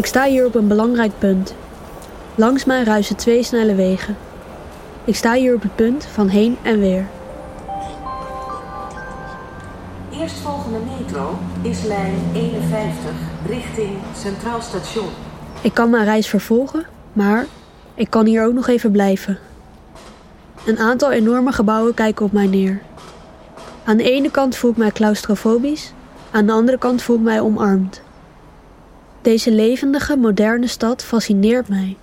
Ik sta hier op een belangrijk punt. Langs mij ruisen twee snelle wegen. Ik sta hier op het punt van heen en weer. Eerstvolgende metro is lijn 51 richting Centraal Station. Ik kan mijn reis vervolgen, maar ik kan hier ook nog even blijven. Een aantal enorme gebouwen kijken op mij neer. Aan de ene kant voel ik mij claustrofobisch, aan de andere kant voel ik mij omarmd. Deze levendige, moderne stad fascineert mij.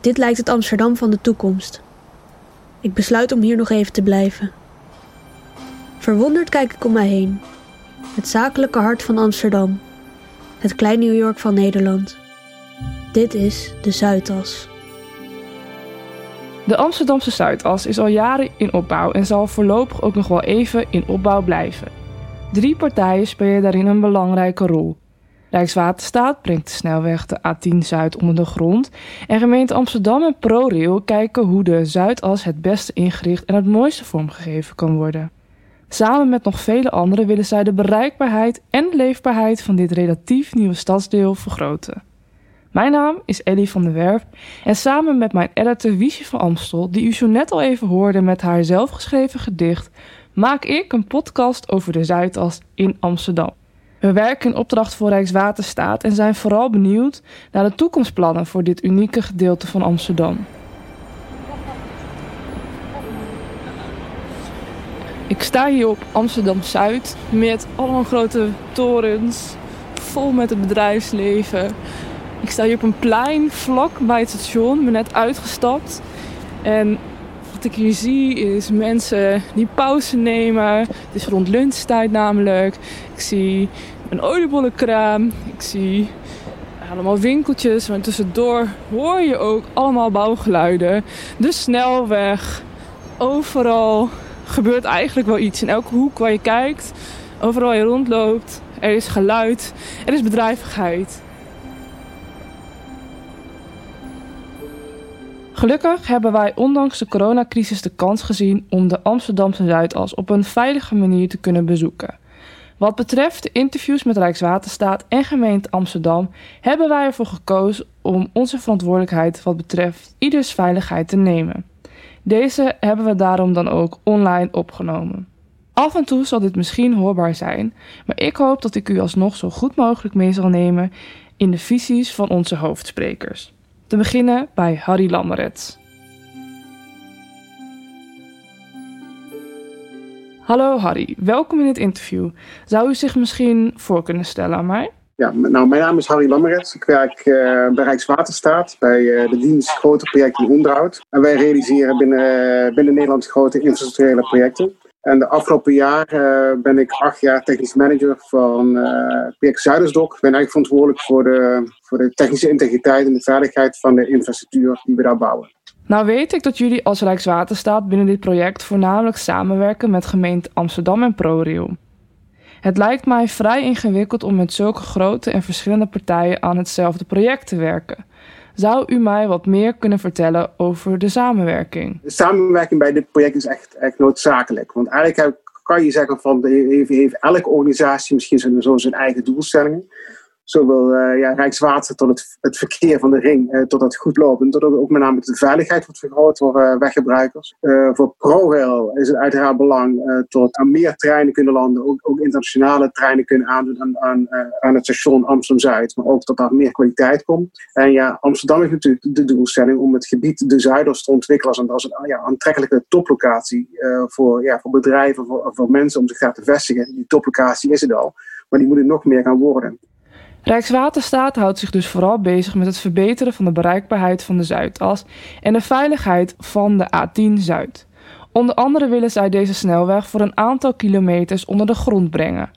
Dit lijkt het Amsterdam van de toekomst. Ik besluit om hier nog even te blijven. Verwonderd kijk ik om mij heen. Het zakelijke hart van Amsterdam. Het klein New York van Nederland. Dit is de Zuidas. De Amsterdamse Zuidas is al jaren in opbouw en zal voorlopig ook nog wel even in opbouw blijven. Drie partijen spelen daarin een belangrijke rol. Rijkswaterstaat brengt de snelweg de A10 Zuid onder de grond en gemeente Amsterdam en ProRail kijken hoe de Zuidas het beste ingericht en het mooiste vormgegeven kan worden. Samen met nog vele anderen willen zij de bereikbaarheid en leefbaarheid van dit relatief nieuwe stadsdeel vergroten. Mijn naam is Ellie van der Werf en samen met mijn editor Wiesje van Amstel, die u zo net al even hoorde met haar zelfgeschreven gedicht, maak ik een podcast over de Zuidas in Amsterdam. We werken in opdracht voor Rijkswaterstaat en zijn vooral benieuwd naar de toekomstplannen voor dit unieke gedeelte van Amsterdam. Ik sta hier op Amsterdam Zuid met allemaal grote torens, vol met het bedrijfsleven. Ik sta hier op een plein vlak bij het station, ben net uitgestapt. En wat ik hier zie is mensen die pauze nemen. Het is rond lunchtijd namelijk. Ik zie een oliebollenkraam. Ik zie allemaal winkeltjes. Maar tussendoor hoor je ook allemaal bouwgeluiden. De snelweg. Overal gebeurt eigenlijk wel iets. In elke hoek waar je kijkt, overal je rondloopt, er is geluid, er is bedrijvigheid. Gelukkig hebben wij ondanks de coronacrisis de kans gezien om de Amsterdamse Zuidas op een veilige manier te kunnen bezoeken. Wat betreft de interviews met Rijkswaterstaat en gemeente Amsterdam hebben wij ervoor gekozen om onze verantwoordelijkheid wat betreft ieders veiligheid te nemen. Deze hebben we daarom dan ook online opgenomen. Af en toe zal dit misschien hoorbaar zijn, maar ik hoop dat ik u alsnog zo goed mogelijk mee zal nemen in de visies van onze hoofdsprekers. Te beginnen bij Harry Lammerets. Hallo Harry, welkom in het interview. Zou u zich misschien voor kunnen stellen aan mij? Ja, nou, mijn naam is Harry Lammerets. Ik werk uh, bij Rijkswaterstaat, bij uh, de dienst grote projecten onderhoud. En wij realiseren binnen, binnen Nederland grote infrastructurele projecten. En de afgelopen jaar ben ik acht jaar technisch manager van project Zuidersdok. Ik ben eigenlijk verantwoordelijk voor de, voor de technische integriteit en de veiligheid van de infrastructuur die we daar bouwen. Nou weet ik dat jullie als Rijkswaterstaat binnen dit project voornamelijk samenwerken met gemeente Amsterdam en ProRail. Het lijkt mij vrij ingewikkeld om met zulke grote en verschillende partijen aan hetzelfde project te werken. Zou u mij wat meer kunnen vertellen over de samenwerking? De samenwerking bij dit project is echt, echt noodzakelijk. Want eigenlijk kan je zeggen van heeft elke organisatie misschien zo zijn eigen doelstellingen zowel uh, ja, Rijkswater tot het, het verkeer van de ring, uh, tot het goed lopen. Tot ook, ook met name de veiligheid wordt vergroot voor uh, weggebruikers. voor ProRail is het uiteraard belang tot aan meer treinen kunnen landen. Ook, ook internationale treinen kunnen aandoen aan, aan, aan het station Amsterdam-Zuid. Maar ook dat daar meer kwaliteit komt. En ja, Amsterdam heeft natuurlijk de doelstelling om het gebied de Zuiders te ontwikkelen als een, een ja, aantrekkelijke toplocatie voor, ja, voor bedrijven, voor, voor mensen om zich daar te vestigen. Die toplocatie is het al, maar die moet er nog meer gaan worden. Rijkswaterstaat houdt zich dus vooral bezig met het verbeteren van de bereikbaarheid van de Zuidas en de veiligheid van de A10 Zuid. Onder andere willen zij deze snelweg voor een aantal kilometers onder de grond brengen.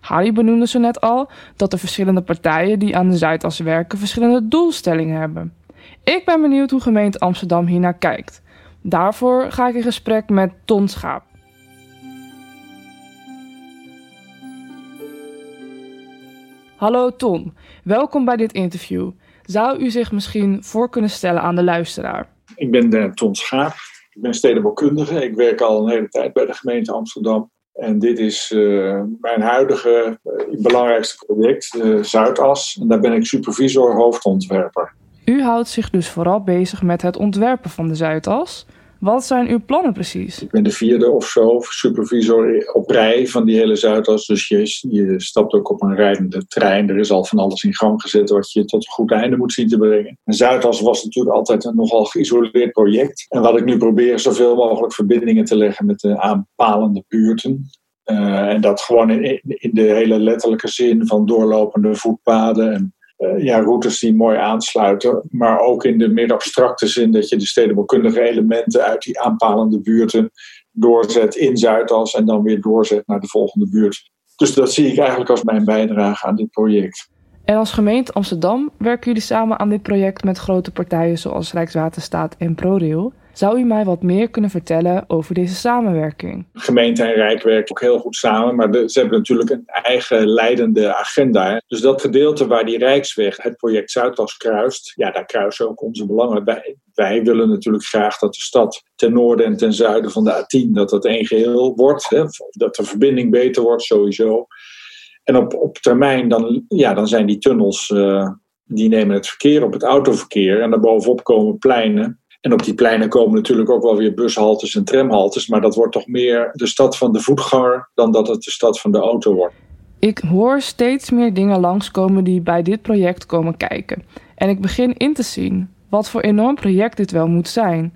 Harry benoemde zo net al dat de verschillende partijen die aan de Zuidas werken verschillende doelstellingen hebben. Ik ben benieuwd hoe gemeente Amsterdam hiernaar kijkt. Daarvoor ga ik in gesprek met Ton Schaap. Hallo Ton, welkom bij dit interview. Zou u zich misschien voor kunnen stellen aan de luisteraar? Ik ben uh, Ton Schaap, ik ben stedenbouwkundige. Ik werk al een hele tijd bij de gemeente Amsterdam. En dit is uh, mijn huidige uh, belangrijkste project, uh, Zuidas. En daar ben ik supervisor hoofdontwerper. U houdt zich dus vooral bezig met het ontwerpen van de Zuidas. Wat zijn uw plannen precies? Ik ben de vierde of zo supervisor op rij van die hele Zuidas. Dus je, stapt ook op een rijdende trein. Er is al van alles in gang gezet wat je tot een goed einde moet zien te brengen. En Zuidas was natuurlijk altijd een nogal geïsoleerd project. En wat ik nu probeer, zoveel mogelijk verbindingen te leggen met de aanpalende buurten. Uh, en dat gewoon in, in de hele letterlijke zin van doorlopende voetpaden en ja, routes die mooi aansluiten. Maar ook in de meer abstracte zin dat je de stedenbouwkundige elementen uit die aanpalende buurten doorzet in Zuidas en dan weer doorzet naar de volgende buurt. Dus dat zie ik eigenlijk als mijn bijdrage aan dit project. En als gemeente Amsterdam werken jullie samen aan dit project met grote partijen zoals Rijkswaterstaat en ProRail. Zou u mij wat meer kunnen vertellen over deze samenwerking? Gemeente en Rijk werken ook heel goed samen, maar ze hebben natuurlijk een eigen leidende agenda. Dus dat gedeelte waar die Rijksweg het project Zuidas kruist, ja, daar kruisen ook onze belangen. Wij, wij willen natuurlijk graag dat de stad ten noorden en ten zuiden van de A10, dat dat één geheel wordt. Hè, dat de verbinding beter wordt sowieso. En op, op termijn dan, ja, dan zijn die tunnels, uh, die nemen het verkeer op het autoverkeer. En daarbovenop komen pleinen en op die pleinen komen natuurlijk ook wel weer bushaltes en tramhaltes. Maar dat wordt toch meer de stad van de voetganger dan dat het de stad van de auto wordt. Ik hoor steeds meer dingen langskomen die bij dit project komen kijken. En ik begin in te zien wat voor enorm project dit wel moet zijn.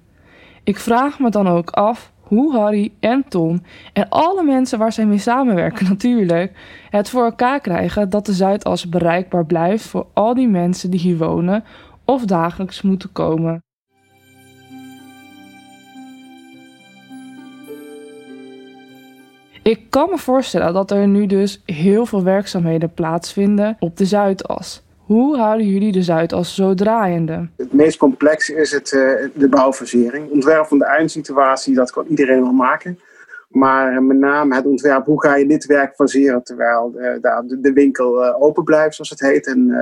Ik vraag me dan ook af hoe Harry en Tom en alle mensen waar zij mee samenwerken natuurlijk het voor elkaar krijgen dat de Zuidas bereikbaar blijft voor al die mensen die hier wonen of dagelijks moeten komen. Ik kan me voorstellen dat er nu dus heel veel werkzaamheden plaatsvinden op de Zuidas. Hoe houden jullie de Zuidas zo draaiende? Het meest complexe is het, uh, de bouwfasering. Ontwerp van de eindsituatie, dat kan iedereen wel maken. Maar met name het ontwerp, hoe ga je dit werk faseren terwijl uh, de, winkel open blijft, zoals het heet. En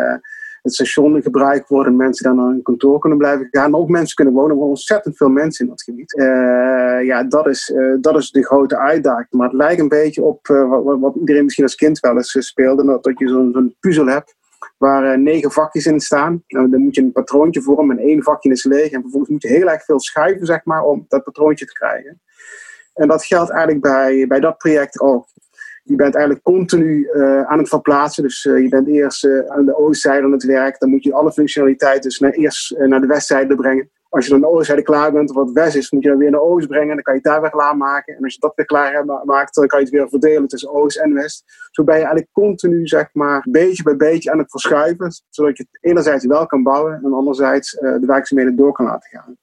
het station in gebruik wordt en mensen dan naar hun kantoor kunnen blijven gaan. Maar ook mensen kunnen wonen. Wonen ontzettend veel mensen in dat gebied. Uh, ja, dat is, uh, dat is de grote uitdaging. Maar het lijkt een beetje op uh, wat, wat, iedereen misschien als kind wel eens speelde. Dat, dat je zo'n zo puzzel hebt waar negen vakjes in staan. Nou, dan moet je een patroontje vormen en één vakje is leeg. En vervolgens moet je heel erg veel schuiven zeg maar, om dat patroontje te krijgen. En dat geldt eigenlijk bij, bij dat project ook je bent eigenlijk continu uh, aan het verplaatsen. Dus uh, je bent eerst uh, aan de oostzijde aan het werk. Dan moet je alle functionaliteit dus naar, eerst naar de westzijde brengen. Als je dan de oostzijde klaar bent, wat west is, moet je dan weer naar oost brengen. Dan kan je het daar weer klaar maken. En als je dat weer klaar maakt, dan kan je het weer verdelen tussen oost en west. Zo ben je eigenlijk continu, zeg maar, beetje bij beetje aan het verschuiven. Zodat je het enerzijds wel kan bouwen en anderzijds de werkzaamheden door kan laten gaan.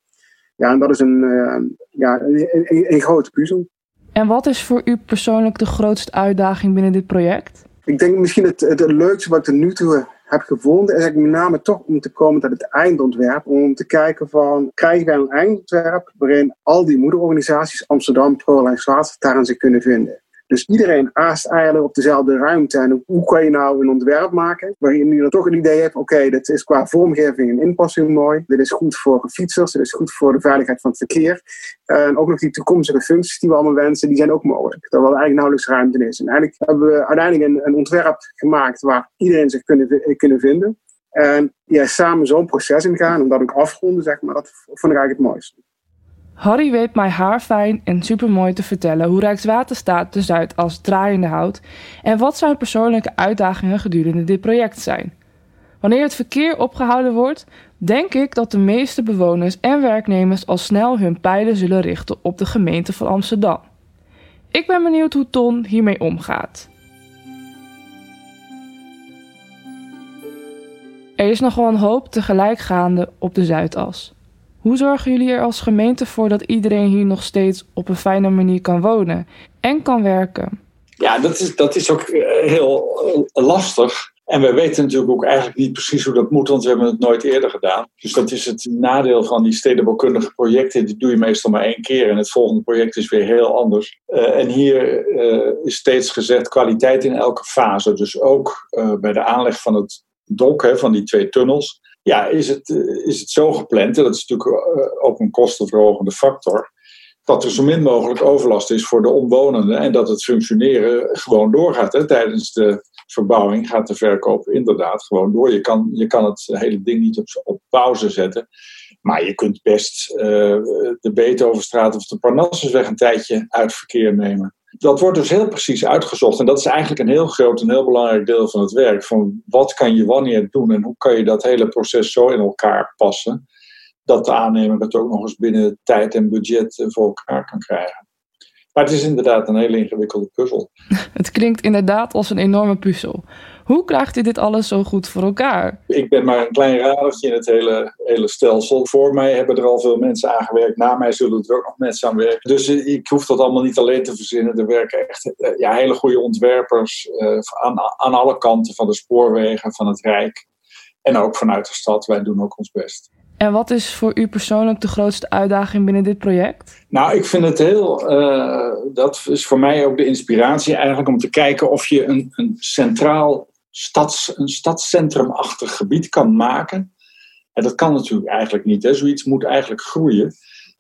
Ja, en dat is een, ja, een, een, een grote puzzel. En wat is voor u persoonlijk de grootste uitdaging binnen dit project? Ik denk misschien het, het leukste wat ik tot nu toe heb gevonden, is met name toch om te komen tot het eindontwerp. Om te kijken van, krijgen wij een eindontwerp waarin al die moederorganisaties Amsterdam, Pro en Zwaarstaat zich kunnen vinden. Dus iedereen aast eigenlijk op dezelfde ruimte. En hoe kan je nou een ontwerp maken waarin je dan toch een idee hebt: oké, dit is qua vormgeving en inpassing mooi. Dit is goed voor fietsers, dit is goed voor de veiligheid van het verkeer. En ook nog die toekomstige functies die we allemaal wensen, die zijn ook mogelijk. Terwijl er eigenlijk nauwelijks ruimte is. En eigenlijk hebben we uiteindelijk een, ontwerp gemaakt waar iedereen zich kunnen, kunnen vinden. En ja, samen zo'n proces ingaan en dat ook afronden, zeg maar, dat vond ik eigenlijk het mooiste. Harry weet mij haarfijn en supermooi te vertellen hoe Rijkswaterstaat de Zuidas draaiende houdt en wat zijn persoonlijke uitdagingen gedurende dit project zijn. Wanneer het verkeer opgehouden wordt, denk ik dat de meeste bewoners en werknemers al snel hun pijlen zullen richten op de gemeente van Amsterdam. Ik ben benieuwd hoe Ton hiermee omgaat. Er is nog wel een hoop tegelijk gaande op de Zuidas. Hoe zorgen jullie er als gemeente voor dat iedereen hier nog steeds op een fijne manier kan wonen en kan werken? Ja, dat is, dat is ook eh, heel eh, lastig. En we weten natuurlijk ook eigenlijk niet precies hoe dat moet, want we hebben het nooit eerder gedaan. Dus dat is het nadeel van die stedenbouwkundige projecten. Die doe je meestal maar één keer en het volgende project is weer heel anders. Uh, en hier is steeds gezegd kwaliteit in elke fase. Dus ook bij de aanleg van het dok, hè, van die twee tunnels ja, is het, is het zo gepland, en dat is natuurlijk ook een kostenverhogende factor, dat er zo min mogelijk overlast is voor de omwonenden en dat het functioneren gewoon doorgaat. Hè. Tijdens de verbouwing gaat de verkoop inderdaad gewoon door. Je kan, je kan het hele ding niet op, op pauze zetten. Maar je kunt best uh, de Beethovenstraat of de Parnassusweg een tijdje uit verkeer nemen. Dat wordt dus heel precies uitgezocht. En dat is eigenlijk een heel groot en heel belangrijk deel van het werk. Van wat kan je wanneer doen en hoe kan je dat hele proces zo in elkaar passen. Dat de aannemer het ook nog eens binnen tijd en budget voor elkaar kan krijgen. Maar het is inderdaad een hele ingewikkelde puzzel. Het klinkt inderdaad als een enorme puzzel. Hoe krijgt u dit alles zo goed voor elkaar? Ik ben maar een klein radertje in het hele, hele stelsel. Voor mij hebben er al veel mensen aangewerkt. Na mij zullen er ook nog mensen aan werken. Dus ik hoef dat allemaal niet alleen te verzinnen. Er werken echt eh, ja, hele goede ontwerpers uh, aan, aan alle kanten van de spoorwegen, van het Rijk. En ook vanuit de stad. Wij doen ook ons best. En wat is voor u persoonlijk de grootste uitdaging binnen dit project? Nou, ik vind het heel. Uh, dat is voor mij ook de inspiratie eigenlijk om te kijken of je een, een centraal stads, een stadscentrumachtig gebied kan maken. En dat kan natuurlijk eigenlijk niet. Hè. Zoiets moet eigenlijk groeien.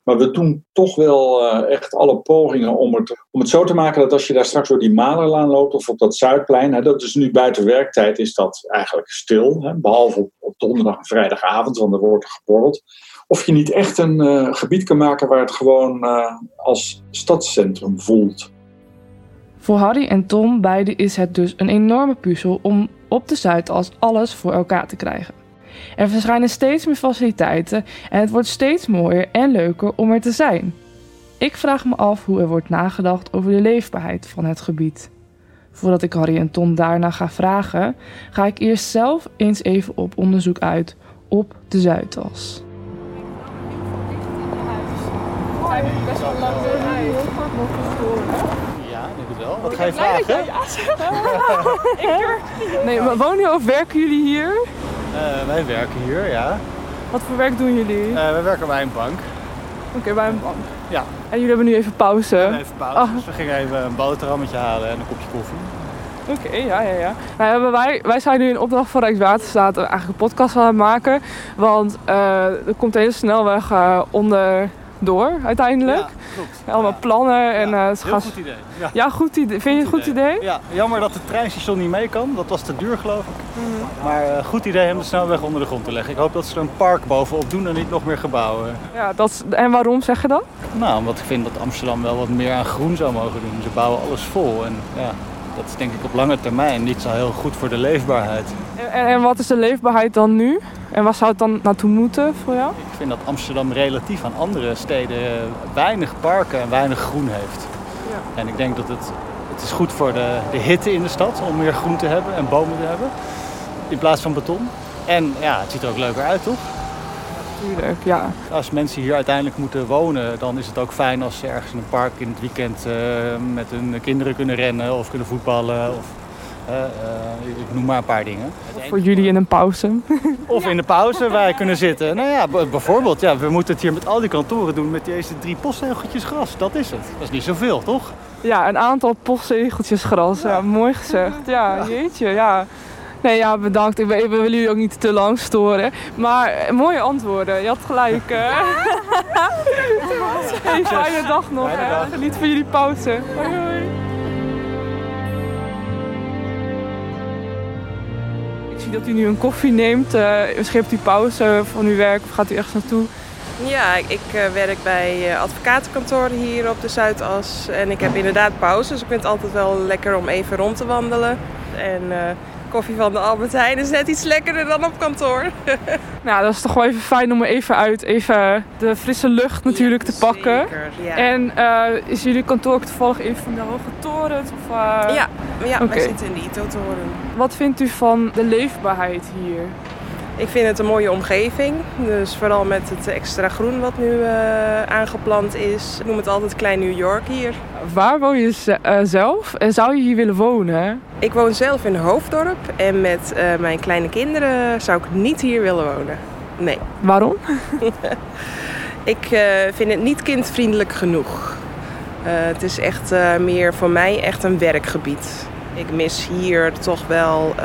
Maar we doen toch wel uh, echt alle pogingen om het, om het zo te maken dat als je daar straks door die Malerlaan loopt of op dat Zuidplein, hè, dat is nu buiten werktijd, is dat eigenlijk stil. Hè, behalve op, op, donderdag en vrijdagavond, want er wordt geborreld. Of je niet echt een uh, gebied kan maken waar het gewoon uh, als stadscentrum voelt. Voor Harry en Tom beiden is het dus een enorme puzzel om op de Zuidas alles voor elkaar te krijgen. Er verschijnen steeds meer faciliteiten en het wordt steeds mooier en leuker om er te zijn. Ik vraag me af hoe er wordt nagedacht over de leefbaarheid van het gebied. Voordat ik Harry en Tom daarna ga vragen, ga ik eerst zelf eens even op onderzoek uit op de Zuidas. Best wel lang wel. Wat ga je vragen? ik nee, maar wonen jullie of werken jullie hier? Uh, wij werken hier, ja. Wat voor werk doen jullie? Uh, wij werken bij een bank. Oké, okay, bij een bank. Ja. En jullie hebben nu even pauze? We even pauze, oh. dus we gingen even een boterhammetje halen en een kopje koffie. Oké, okay, ja, ja, ja. Nou, wij, wij zijn nu in opdracht van Rijkswaterstaat eigenlijk een podcast aan het maken. Want uh, er komt een hele snelweg uh, onder door uiteindelijk. Ja, klopt. Allemaal plannen en het heel goed idee. Ja, ja goed idee. Vind je het een goed idee? Ja, jammer dat het treinstation niet mee kan. Dat was te duur geloof ik. Mhm. Maar uh, goed idee om de snelweg onder de grond te leggen. Ik hoop dat ze er een park bovenop doen en niet nog meer gebouwen. Ja, dat en waarom zeg je dat? Nou, omdat ik vind dat Amsterdam wel wat meer aan groen zou mogen doen. Ze bouwen alles vol en ja, dat is denk ik op lange termijn niet zo heel goed voor de leefbaarheid. En, en, wat is de leefbaarheid dan nu? En waar zou het dan naartoe moeten voor jou? Ik vind dat Amsterdam relatief aan andere steden weinig parken en weinig groen heeft. Ja. En ik denk dat het, het is goed voor de, de hitte in de stad om meer groen te hebben en bomen te hebben. In plaats van beton. En ja, het ziet er ook leuker uit, toch? Tuurlijk, ja. Als mensen hier uiteindelijk moeten wonen, dan is het ook fijn als ze ergens in een park in het weekend uh, met hun kinderen kunnen rennen of kunnen voetballen. Of, uh, uh, ik noem maar een paar dingen. voor jullie in een pauze. of in de pauze waar wij kunnen zitten. Nou ja, bijvoorbeeld, ja, we moeten het hier met al die kantoren doen met deze drie postzegeltjes gras. Dat is het. Dat is niet zoveel, toch? Ja, een aantal postzegeltjes gras. Ja, mooi gezegd. Ja, jeetje, ja. Nee, ja, bedankt. Ik, we willen jullie ook niet te lang storen. Maar eh, mooie antwoorden. Je had gelijk. Uh. hey, fijne dag nog. Fijne Geniet van jullie pauze. Hoi, hoi. Ik zie dat u nu een koffie neemt. Uh, misschien hebt u pauze van uw werk of gaat u ergens naartoe? Ja, ik uh, werk bij advocatenkantoor hier op de Zuidas. En ik heb inderdaad pauze, dus ik vind het altijd wel lekker om even rond te wandelen. En koffie van de Albert Heijn is net iets lekkerder dan op kantoor. nou, dat is toch wel even fijn om even uit even de frisse lucht natuurlijk te pakken. Zeker, ja. En uh, is jullie kantoor toevallig een van de hoge torens? Of, uh... Ja, ja okay. wij zitten in de ITO-toren. Wat vindt u van de leefbaarheid hier? Ik vind het een mooie omgeving. Dus vooral met het extra groen wat nu uh, aangeplant is. Ik noem het altijd Klein New York hier. Waar woon je uh, zelf en zou je hier willen wonen? Ik woon zelf in Hoofddorp en met uh, mijn kleine kinderen zou ik niet hier willen wonen. Nee. Waarom? ik vind het niet kindvriendelijk genoeg. het is echt meer voor mij echt een werkgebied. Ik mis hier toch wel uh,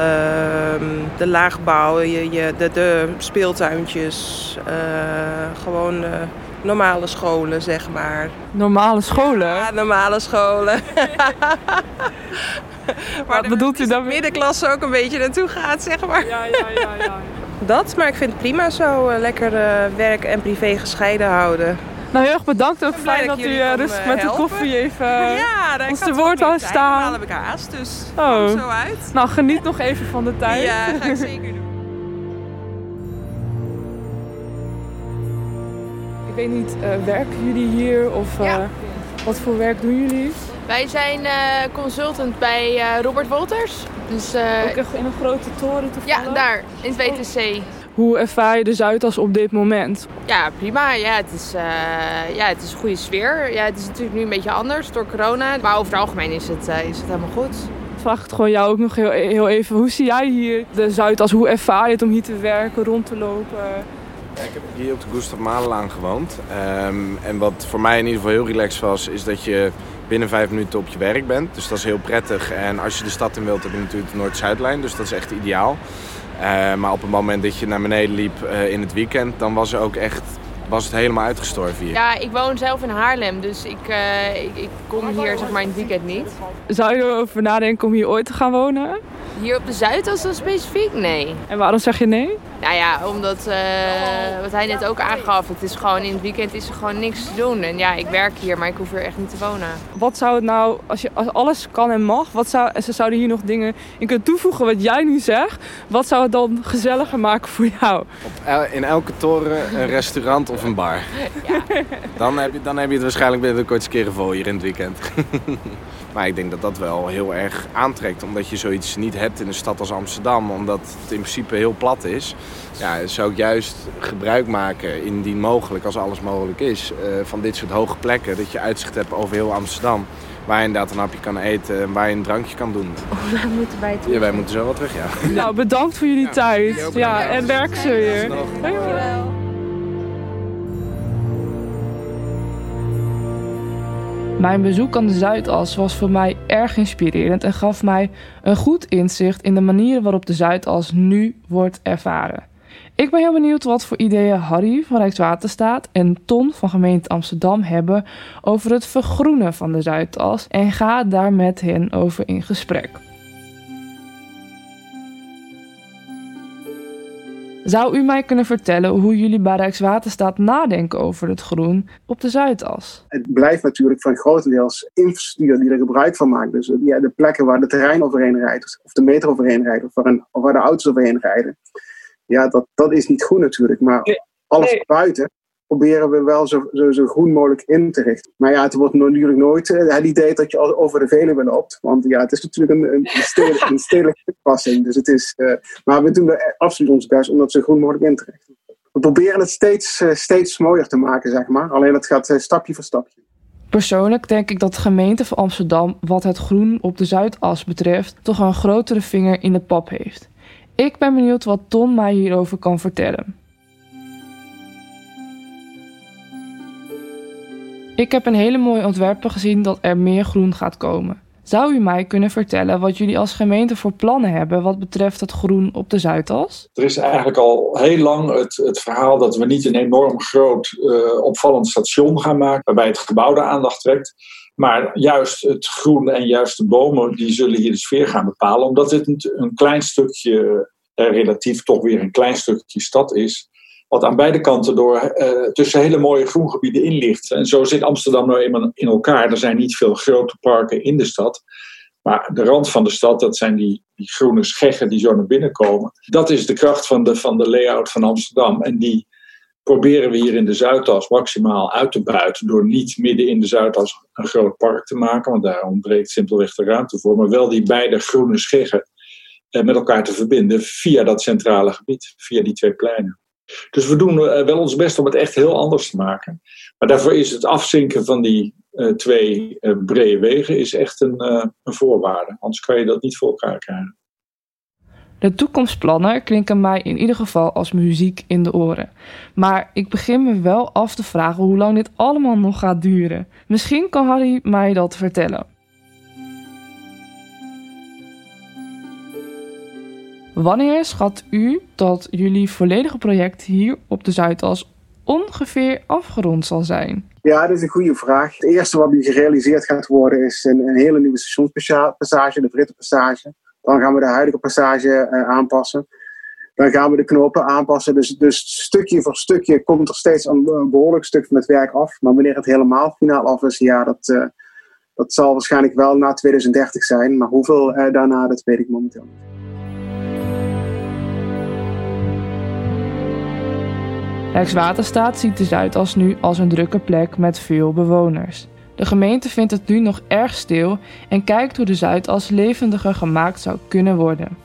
de laagbouw, je, je, de, de speeltuintjes. Uh, gewoon uh, normale scholen, zeg maar. Normale scholen? Ja, normale scholen. Wat bedoelt u de dan? middenklasse ook een beetje naartoe gaat, zeg maar. Ja, ja, ja, ja. Dat, maar ik vind het prima zo eh, lekker eh, werk en privé gescheiden houden. Nou, heel erg bedankt. Ook fijn dat u eh, rustig eh, met de koffie even ja, daar ons ik te woord tijd, staan. Normaal heb ik haast, dus Oh. kom zo uit. Nou, geniet nog even van de tijd. Ja, ga ik zeker doen. Ik weet niet, eh, werken jullie hier of eh, Ja. wat voor werk doen jullie? Wij zijn eh, consultant bij eh, Robert Wolters. Dus eh, Ook echt in een grote toren ja, toevallig? daar in het WTC. Hoe ervaar je de Zuidas op dit moment? Ja, prima. Ja, het is, eh, ja, het is een goede sfeer. Ja, het is natuurlijk nu een beetje anders door corona. Maar over het algemeen is het, eh, is het helemaal goed. Vraag het gewoon jou ook nog heel, heel even. Hoe zie jij hier de Zuidas? Hoe ervaar je het om hier te werken, rond te lopen? Ja, ik heb hier op de Gustav Mahlerlaan gewoond. Ehm, en wat voor mij in ieder geval heel relaxed was, is dat je binnen vijf minuten op je werk bent. Dus dat is heel prettig. En als je de stad in wilt, heb je natuurlijk de Noord-Zuidlijn. Dus dat is echt ideaal. Eh, maar op het moment dat je naar beneden liep eh, in het weekend, dan was, er ook echt, was het helemaal uitgestorven hier. Ja, ik woon zelf in Haarlem, dus ik, eh, ik, ik kom hier zeg maar in het weekend niet. Zou je erover nadenken om hier ooit te gaan wonen? Hier op de Zuidas dan specifiek? Nee. En waarom zeg je nee? Nou ja, omdat, eh, wat hij net ook aangaf, het is gewoon in het weekend is er gewoon niks te doen. En ja, ik werk hier, maar ik hoef hier echt niet te wonen. Wat zou het nou, als, je, als alles kan en mag, wat zou, en ze zouden hier nog dingen in kunnen toevoegen wat jij nu zegt, wat zou het dan gezelliger maken voor jou? Op el- in elke toren een restaurant of een bar. Dan, heb je, dan heb je het waarschijnlijk binnen de kortste keren vol hier in het weekend. maar ik denk dat dat wel heel erg aantrekt. Omdat je zoiets niet hebt in een stad als Amsterdam. Omdat het in principe heel plat is. Ja, zou ik juist gebruik maken, indien mogelijk, als alles mogelijk is, eh, van dit soort hoge plekken. Dat je uitzicht hebt over heel Amsterdam. Waar je inderdaad een hapje kan eten en waar je een drankje kan doen. We moeten bij het Ja, wij moeten zo wel terug, ja. Nou, bedankt voor jullie tijd. Ja, en werk ze weer. Dankjewel. Mijn bezoek aan de Zuidas was voor mij erg inspirerend en gaf mij een goed inzicht in de manier waarop de Zuidas nu wordt ervaren. Ik ben heel benieuwd wat voor ideeën Harry van Rijkswaterstaat en Ton van gemeente Amsterdam hebben over het vergroenen van de Zuidas en ga daar met hen over in gesprek. Zou u mij kunnen vertellen hoe jullie bij Rijkswaterstaat nadenken over het groen op de Zuidas? Het blijft natuurlijk van grotendeels infrastructuur die er gebruik van maakt. Dus ja, de plekken waar de terrein overheen rijdt, of de metro overheen rijdt, of waar, een, of waar de auto's overheen rijden. Ja, dat, dat is niet groen natuurlijk. Maar alles nee. buiten proberen we wel zo, zo, zo groen mogelijk in te richten. Maar ja, het wordt natuurlijk nooit eh, het idee dat je over de Veluwe loopt. Want ja, het is natuurlijk een, een, stedelijk, een stedelijke toepassing. Dus het is, eh, maar we doen er absoluut ons best om dat zo groen mogelijk in te richten. We proberen het steeds, eh, steeds mooier te maken, zeg maar. Alleen het gaat stapje voor stapje. Persoonlijk denk ik dat de gemeente van Amsterdam, wat het groen op de Zuidas betreft, toch een grotere vinger in de pap heeft. Ik ben benieuwd wat Ton mij hierover kan vertellen. Ik heb een hele mooie ontwerpen gezien dat er meer groen gaat komen. Zou u mij kunnen vertellen wat jullie als gemeente voor plannen hebben wat betreft het groen op de Zuidas? Er is eigenlijk al heel lang het, het verhaal dat we niet een enorm groot eh, opvallend station gaan maken, waarbij het gebouw de aandacht trekt. Maar juist het groen en juist de bomen, die zullen hier de sfeer gaan bepalen. Omdat dit een, een klein stukje, eh, relatief toch weer een klein stukje stad is. Wat aan beide kanten door eh, tussen hele mooie groengebieden in ligt. En zo zit Amsterdam nou eenmaal in elkaar. Er zijn niet veel grote parken in de stad. Maar de rand van de stad, dat zijn die, die groene scheggen die zo naar binnen komen. Dat is de kracht van de, van de layout van Amsterdam. En die proberen we hier in de Zuidas maximaal uit te buiten. Door niet midden in de Zuidas een groot park te maken. Want daar ontbreekt simpelweg de ruimte voor. Maar wel die beide groene scheggen eh, met elkaar te verbinden via dat centrale gebied. Via die twee pleinen. Dus we doen eh, wel ons best om het echt heel anders te maken. Maar daarvoor is het afzinken van die uh, twee uh, brede wegen is echt een, een voorwaarde. Anders kan je dat niet voor elkaar krijgen. De toekomstplannen klinken mij in ieder geval als muziek in de oren. Maar ik begin me wel af te vragen hoe lang dit allemaal nog gaat duren. Misschien kan Harry mij dat vertellen. Wanneer schat u dat jullie volledige project hier op de Zuidas ongeveer afgerond zal zijn? Ja, dat is een goede vraag. Het eerste wat nu gerealiseerd gaat worden is een, hele nieuwe stationspassage, de Britten-passage. Dan gaan we de huidige passage uh, aanpassen. Dan gaan we de knopen aanpassen. Dus, dus stukje voor stukje komt er steeds een, behoorlijk stuk van het werk af. Maar wanneer het helemaal finaal af is, ja, dat, uh, dat zal waarschijnlijk wel na 2030 zijn. Maar hoeveel daarna, dat weet ik momenteel niet. Rijkswaterstaat ziet de Zuidas nu als een drukke plek met veel bewoners. De gemeente vindt het nu nog erg stil en kijkt hoe de Zuidas levendiger gemaakt zou kunnen worden.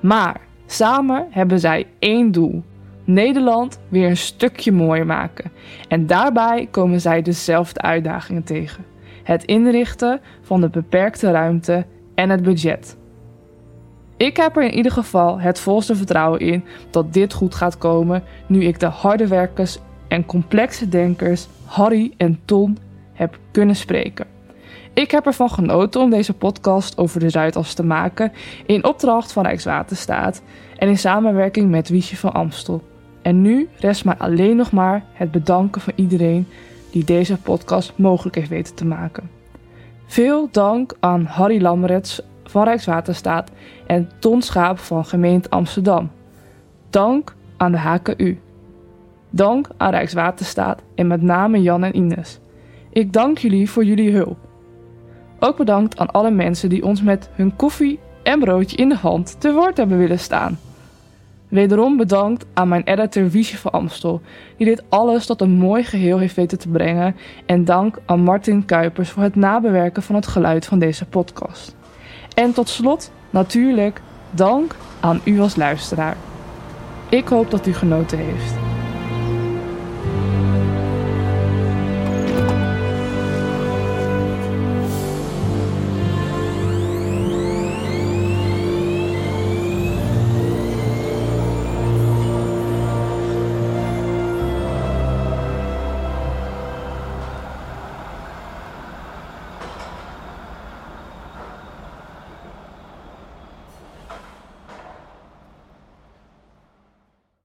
Maar samen hebben zij één doel: Nederland weer een stukje mooier maken. En daarbij komen zij dezelfde uitdagingen tegen: het inrichten van de beperkte ruimte en het budget. Ik heb er in ieder geval het volste vertrouwen in dat dit goed gaat komen nu ik de harde werkers en complexe denkers Harry en Ton heb kunnen spreken. Ik heb ervan genoten om deze podcast over de Zuidas te maken in opdracht van Rijkswaterstaat en in samenwerking met Wiesje van Amstel. En nu rest mij alleen nog maar het bedanken van iedereen die deze podcast mogelijk heeft weten te maken. Veel dank aan Harry Lammerets van Rijkswaterstaat en Ton Schaap van gemeente Amsterdam. Dank aan de HKU. Dank aan Rijkswaterstaat en met name Jan en Ines. Ik dank jullie voor jullie hulp. Ook bedankt aan alle mensen die ons met hun koffie en broodje in de hand te woord hebben willen staan. Wederom bedankt aan mijn editor Wiesje van Amstel, die dit alles tot een mooi geheel heeft weten te brengen. En dank aan Martin Kuipers voor het nabewerken van het geluid van deze podcast. En tot slot, natuurlijk, dank aan u als luisteraar. Ik hoop dat u genoten heeft.